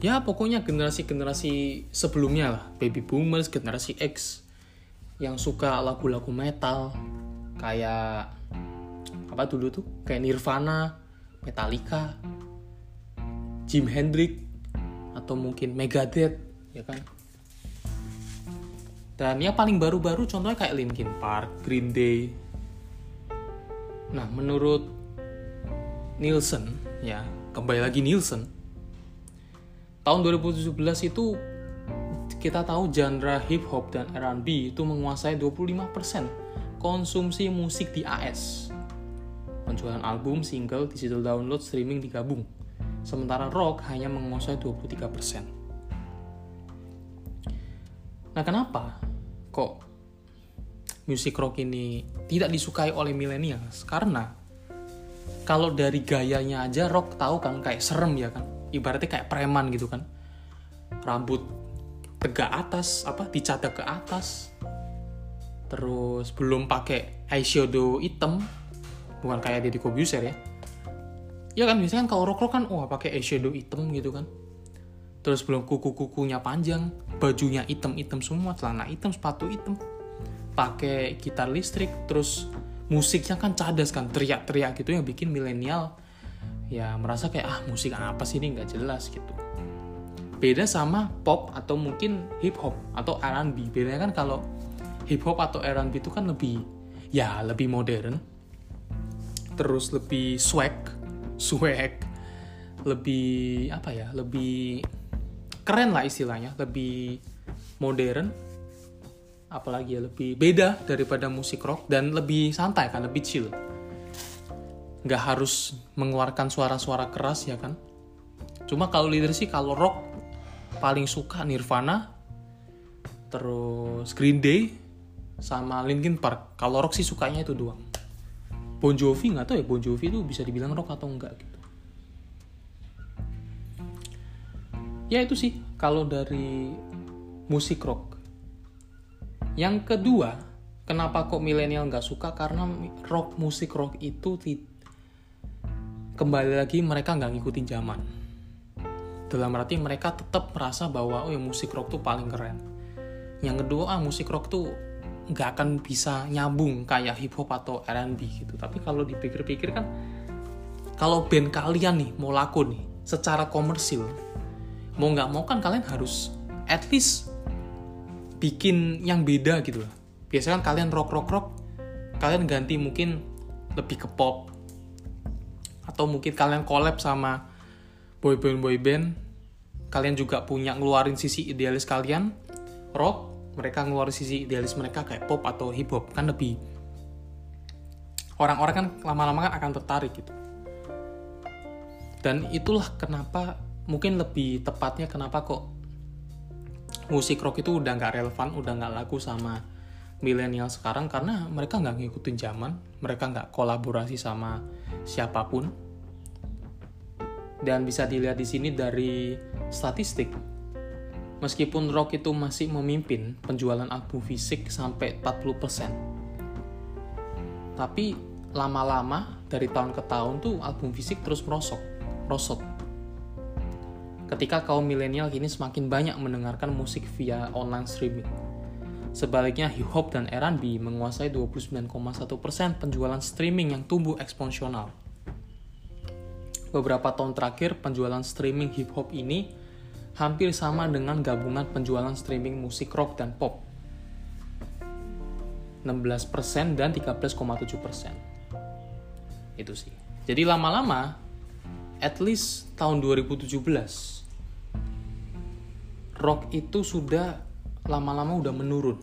ya pokoknya generasi-generasi sebelumnya lah. Baby boomers generasi X yang suka lagu-lagu metal. Kayak apa dulu tuh? Kayak Nirvana Metallica Jim Hendrix atau mungkin Megadeth ya kan? Dan yang paling baru-baru contohnya kayak Linkin Park Green Day. Nah menurut Nielsen ya kembali lagi Nielsen tahun 2017 itu kita tahu genre hip hop dan R&B itu menguasai 25% konsumsi musik di AS. Penjualan album, single, digital download, streaming digabung. Sementara rock hanya menguasai 23%. Nah, kenapa kok musik rock ini tidak disukai oleh millennials? Karena kalau dari gayanya aja rock tahu kan kayak serem ya kan. Ibaratnya kayak preman gitu kan. Rambut tegak atas apa dicatat ke atas. Terus belum pakai eyeshadow hitam. Bukan kayak Deddy Kobuser ya. Ya kan biasanya kan kalau rock rock kan wah pakai eyeshadow hitam gitu kan. Terus belum kuku-kukunya panjang bajunya hitam-hitam semua celana hitam sepatu hitam. Pakai gitar listrik terus musiknya kan cadas kan teriak-teriak gitu yang bikin milenial ya merasa kayak ah musik apa sih ini? Nggak jelas gitu. Beda sama pop atau mungkin hip hop atau R&B bedanya kan kalau hip hop atau R&B itu kan lebih ya lebih modern terus lebih swag swag lebih apa ya lebih keren lah istilahnya lebih modern apalagi ya lebih beda daripada musik rock dan lebih santai kan lebih chill nggak harus mengeluarkan suara-suara keras ya kan? Cuma kalau leader sih kalau rock paling suka Nirvana terus Green Day sama Linkin Park. Kalau rock sih sukanya itu doang. Bon Jovi nggak tahu ya Bon Jovi itu bisa dibilang rock atau enggak gitu. Ya itu sih kalau dari musik rock. Yang kedua kenapa kok milenial nggak suka? Karena rock musik rock itu kembali lagi mereka nggak ngikutin zaman. Dalam arti mereka tetap merasa bahwa oh ya musik rock tuh paling keren. Yang kedua ah musik rock tuh nggak akan bisa nyambung kayak hip hop atau R&B gitu. Tapi kalau dipikir-pikir kan kalau band kalian nih mau laku nih secara komersil mau nggak mau kan kalian harus at least bikin yang beda gitu lah biasanya kan kalian rock rock rock kalian ganti mungkin lebih ke pop atau mungkin kalian collab sama boyband boyband kalian juga punya ngeluarin sisi idealis kalian rock mereka ngeluarin sisi idealis mereka kayak pop atau hip hop kan lebih orang-orang kan lama-lama kan akan tertarik gitu. Dan itulah kenapa mungkin lebih tepatnya kenapa kok musik rock itu udah nggak relevan udah nggak laku sama milenial sekarang karena mereka nggak ngikutin zaman mereka nggak kolaborasi sama siapa pun dan bisa dilihat di sini dari statistik. Meskipun rock itu masih memimpin penjualan album fisik sampai 40%. Tapi lama-lama dari tahun ke tahun tuh album fisik terus merosot, merosot. Ketika kaum milenial kini semakin banyak mendengarkan musik via online streaming. Sebaliknya, hip hop dan R&B menguasai 29,1% penjualan streaming yang tumbuh eksponensial beberapa tahun terakhir penjualan streaming hip hop ini hampir sama dengan gabungan penjualan streaming musik rock dan pop. 16% dan 13,7%. Itu sih. Jadi lama-lama, at least tahun 2017, rock itu sudah lama-lama udah menurun.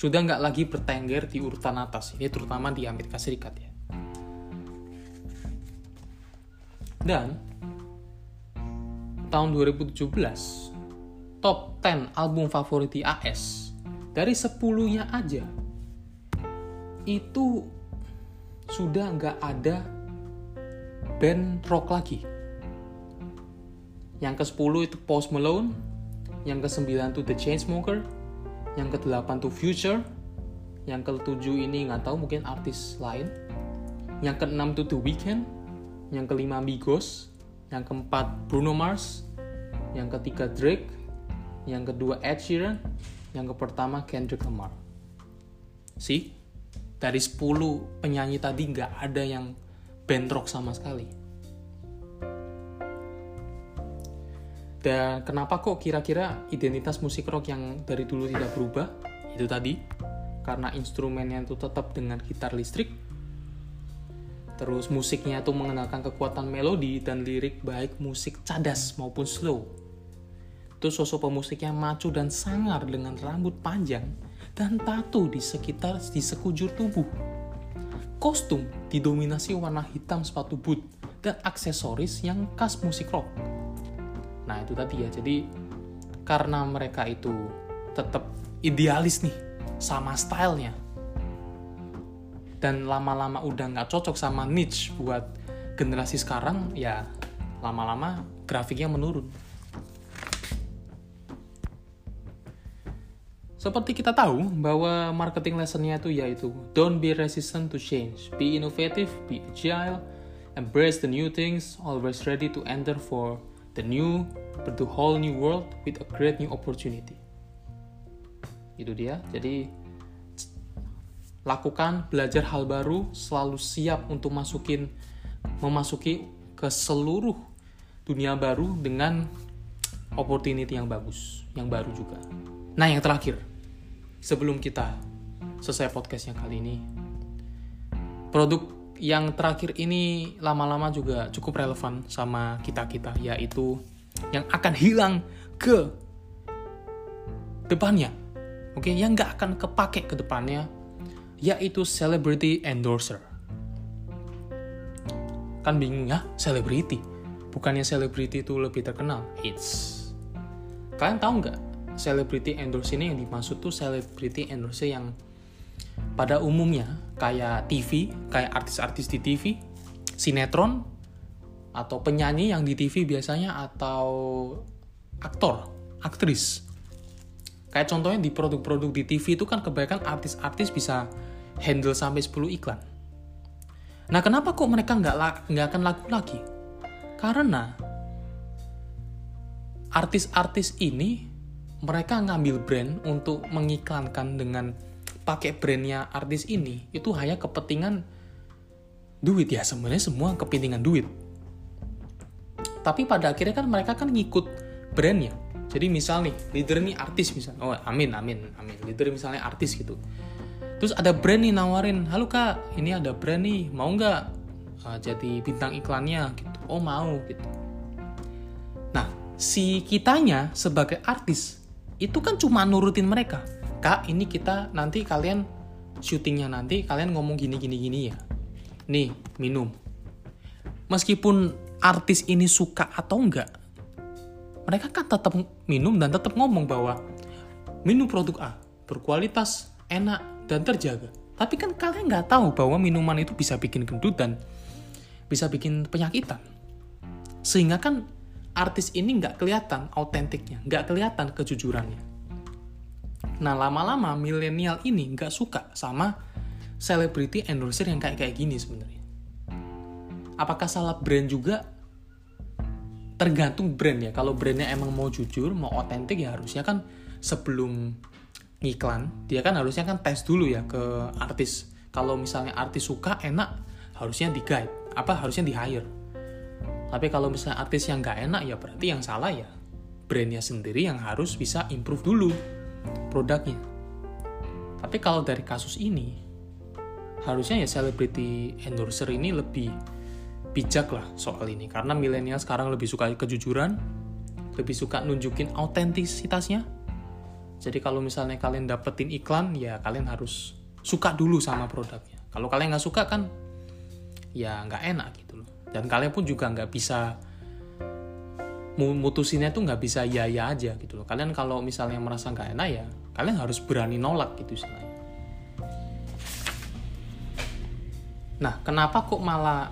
Sudah nggak lagi bertengger di urutan atas. Ini terutama di Amerika Serikat ya. Dan tahun 2017 top 10 album favorit AS dari 10-nya aja itu sudah nggak ada band rock lagi. Yang ke-10 itu Post Malone, yang ke-9 itu The Chainsmoker, yang ke-8 tuh Future, yang ke-7 ini nggak tahu mungkin artis lain, yang ke-6 tuh The Weeknd, yang kelima Migos, yang keempat Bruno Mars, yang ketiga Drake, yang kedua Ed Sheeran, yang pertama Kendrick Lamar. Sih, dari 10 penyanyi tadi nggak ada yang band rock sama sekali. Dan kenapa kok kira-kira identitas musik rock yang dari dulu tidak berubah? Itu tadi, karena instrumennya itu tetap dengan gitar listrik, terus musiknya itu mengenalkan kekuatan melodi dan lirik baik musik cadas maupun slow. Terus sosok pemusiknya macu dan sangar dengan rambut panjang dan tato di sekitar di sekujur tubuh. Kostum didominasi warna hitam sepatu boot dan aksesoris yang khas musik rock. Nah itu tadi ya, jadi karena mereka itu tetap idealis nih sama stylenya dan lama-lama udah nggak cocok sama niche buat generasi sekarang ya lama-lama grafiknya menurun Seperti kita tahu bahwa marketing lessonnya itu yaitu don't be resistant to change, be innovative, be agile, embrace the new things, always ready to enter for the new, but the whole new world with a great new opportunity. Itu dia. Jadi lakukan belajar hal baru, selalu siap untuk masukin memasuki ke seluruh dunia baru dengan opportunity yang bagus, yang baru juga. Nah, yang terakhir, sebelum kita selesai podcastnya kali ini, produk yang terakhir ini lama-lama juga cukup relevan sama kita-kita, yaitu yang akan hilang ke depannya. Oke, yang nggak akan kepake ke depannya, yaitu celebrity endorser. Kan bingung ya, celebrity. Bukannya celebrity itu lebih terkenal? It's. Kalian tahu nggak celebrity endorse ini yang dimaksud tuh celebrity endorse yang pada umumnya kayak TV, kayak artis-artis di TV, sinetron, atau penyanyi yang di TV biasanya atau aktor, aktris. Kayak contohnya di produk-produk di TV itu kan kebanyakan artis-artis bisa handle sampai 10 iklan. Nah kenapa kok mereka nggak nggak akan laku lagi? Karena artis-artis ini mereka ngambil brand untuk mengiklankan dengan pakai brandnya artis ini itu hanya kepentingan duit ya. Sebenarnya semua kepentingan duit. Tapi pada akhirnya kan mereka kan ngikut brandnya. Jadi misal nih leader nih artis misal. Oh amin amin amin. Leader misalnya artis gitu terus ada brand nih nawarin halo kak ini ada brand nih mau nggak uh, jadi bintang iklannya? Gitu. Oh mau gitu. Nah si kitanya sebagai artis itu kan cuma nurutin mereka. Kak ini kita nanti kalian syutingnya nanti kalian ngomong gini gini gini ya. Nih minum. Meskipun artis ini suka atau enggak mereka kan tetap minum dan tetap ngomong bahwa minum produk A berkualitas enak dan terjaga tapi kan kalian nggak tahu bahwa minuman itu bisa bikin gendut dan bisa bikin penyakitan sehingga kan artis ini nggak kelihatan autentiknya, nggak kelihatan kejujurannya. Nah lama-lama milenial ini nggak suka sama celebrity endorser yang kayak kayak gini sebenarnya. Apakah salah brand juga? Tergantung brand ya. Kalau brandnya emang mau jujur, mau otentik ya harusnya kan sebelum ngiklan, dia kan harusnya kan tes dulu ya ke artis. Kalau misalnya artis suka, enak, harusnya di guide. Apa harusnya di hire tapi kalau misalnya artis yang nggak enak ya berarti yang salah ya brandnya sendiri yang harus bisa improve dulu produknya. Tapi kalau dari kasus ini harusnya ya celebrity endorser ini lebih bijak lah soal ini karena milenial sekarang lebih suka kejujuran, lebih suka nunjukin autentisitasnya. Jadi kalau misalnya kalian dapetin iklan ya kalian harus suka dulu sama produknya. Kalau kalian nggak suka kan ya nggak enak gitu loh. Dan kalian pun juga nggak bisa mutusinnya tuh nggak bisa ya ya aja gitu loh. Kalian kalau misalnya merasa nggak enak ya kalian harus berani nolak gitu istilahnya. Nah kenapa kok malah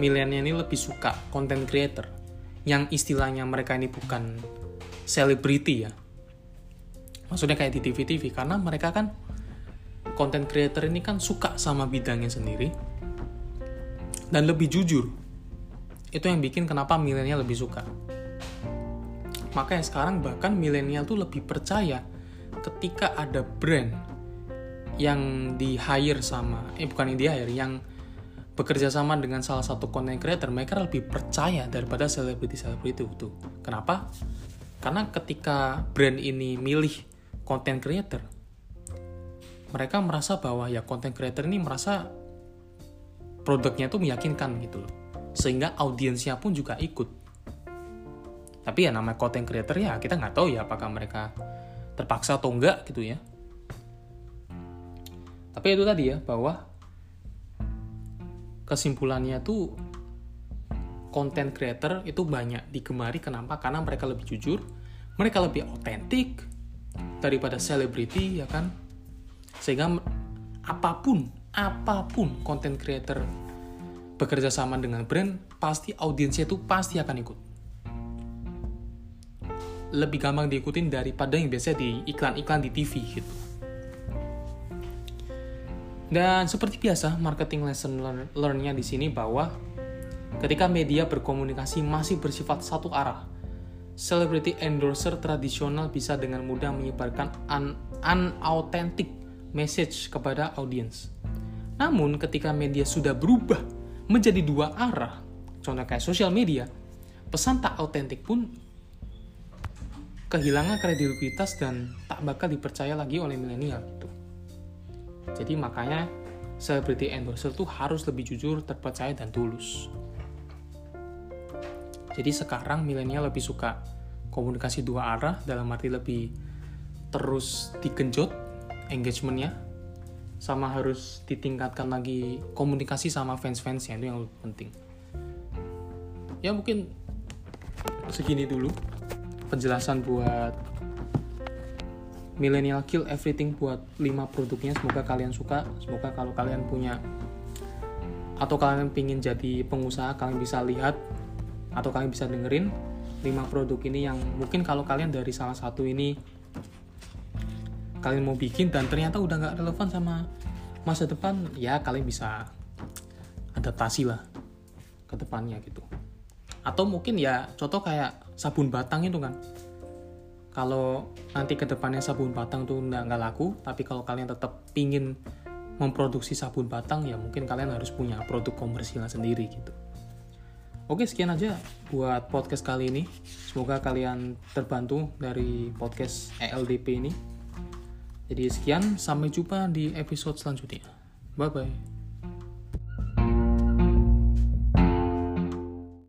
milenial ini lebih suka content creator? Yang istilahnya mereka ini bukan selebriti ya maksudnya kayak di TV-TV karena mereka kan content creator ini kan suka sama bidangnya sendiri dan lebih jujur. Itu yang bikin kenapa milenial lebih suka. Makanya sekarang bahkan milenial tuh lebih percaya ketika ada brand yang di hire sama eh bukan yang di hire yang bekerja sama dengan salah satu content creator mereka lebih percaya daripada selebriti selebriti itu. Kenapa? Karena ketika brand ini milih content creator. Mereka merasa bahwa ya content creator ini merasa produknya itu meyakinkan gitu loh. Sehingga audiensnya pun juga ikut. Tapi ya nama content creator ya kita nggak tahu ya apakah mereka terpaksa atau enggak gitu ya. Tapi itu tadi ya bahwa kesimpulannya tuh content creator itu banyak digemari. Kenapa? Karena mereka lebih jujur mereka lebih otentik daripada selebriti ya kan? Sehingga apa pun apa pun content creator bekerja sama dengan brand pasti audiensnya itu pasti akan ikut. Lebih gampang diikutin daripada yang biasa di iklan-iklan di TV gitu. Dan seperti biasa, marketing lesson learn-nya di sini bahwa ketika media berkomunikasi masih bersifat satu arah, celebrity endorser tradisional bisa dengan mudah menyebarkan un unauthentic message kepada audiens. Namun ketika media sudah berubah menjadi dua arah, contoh kayak sosial media, pesan tak autentik pun kehilangan kredibilitas dan tak bakal dipercaya lagi oleh milenial gitu. Jadi makanya celebrity endorser tuh harus lebih jujur, terpercaya dan tulus. Jadi sekarang milenial lebih suka komunikasi dua arah dalam arti lebih terus digenjot engagementnya sama harus ditingkatkan lagi komunikasi sama fans-fansnya itu yang penting. Ya mungkin segini dulu penjelasan buat Millennial Kill Everything buat 5 produknya. Semoga kalian suka. Semoga kalau kalian punya atau kalian pingin jadi pengusaha, kalian bisa lihat atau kalian bisa dengerin 5 produk ini yang mungkin kalau kalian dari salah satu ini kalian mau bikin dan ternyata udah nggak relevan sama masa depan, ya kalian bisa adaptasi lah ke depannya gitu. Atau mungkin ya contoh kayak sabun batang itu kan kalau nanti ke depannya sabun batang tuh nggak laku tapi kalau kalian tetap pingin memproduksi sabun batang ya mungkin kalian harus punya produk komersial sendiri gitu Oke sekian aja buat podcast kali ini. Semoga kalian terbantu dari podcast ELDP ini. Jadi sekian sampai jumpa di episode selanjutnya. Bye bye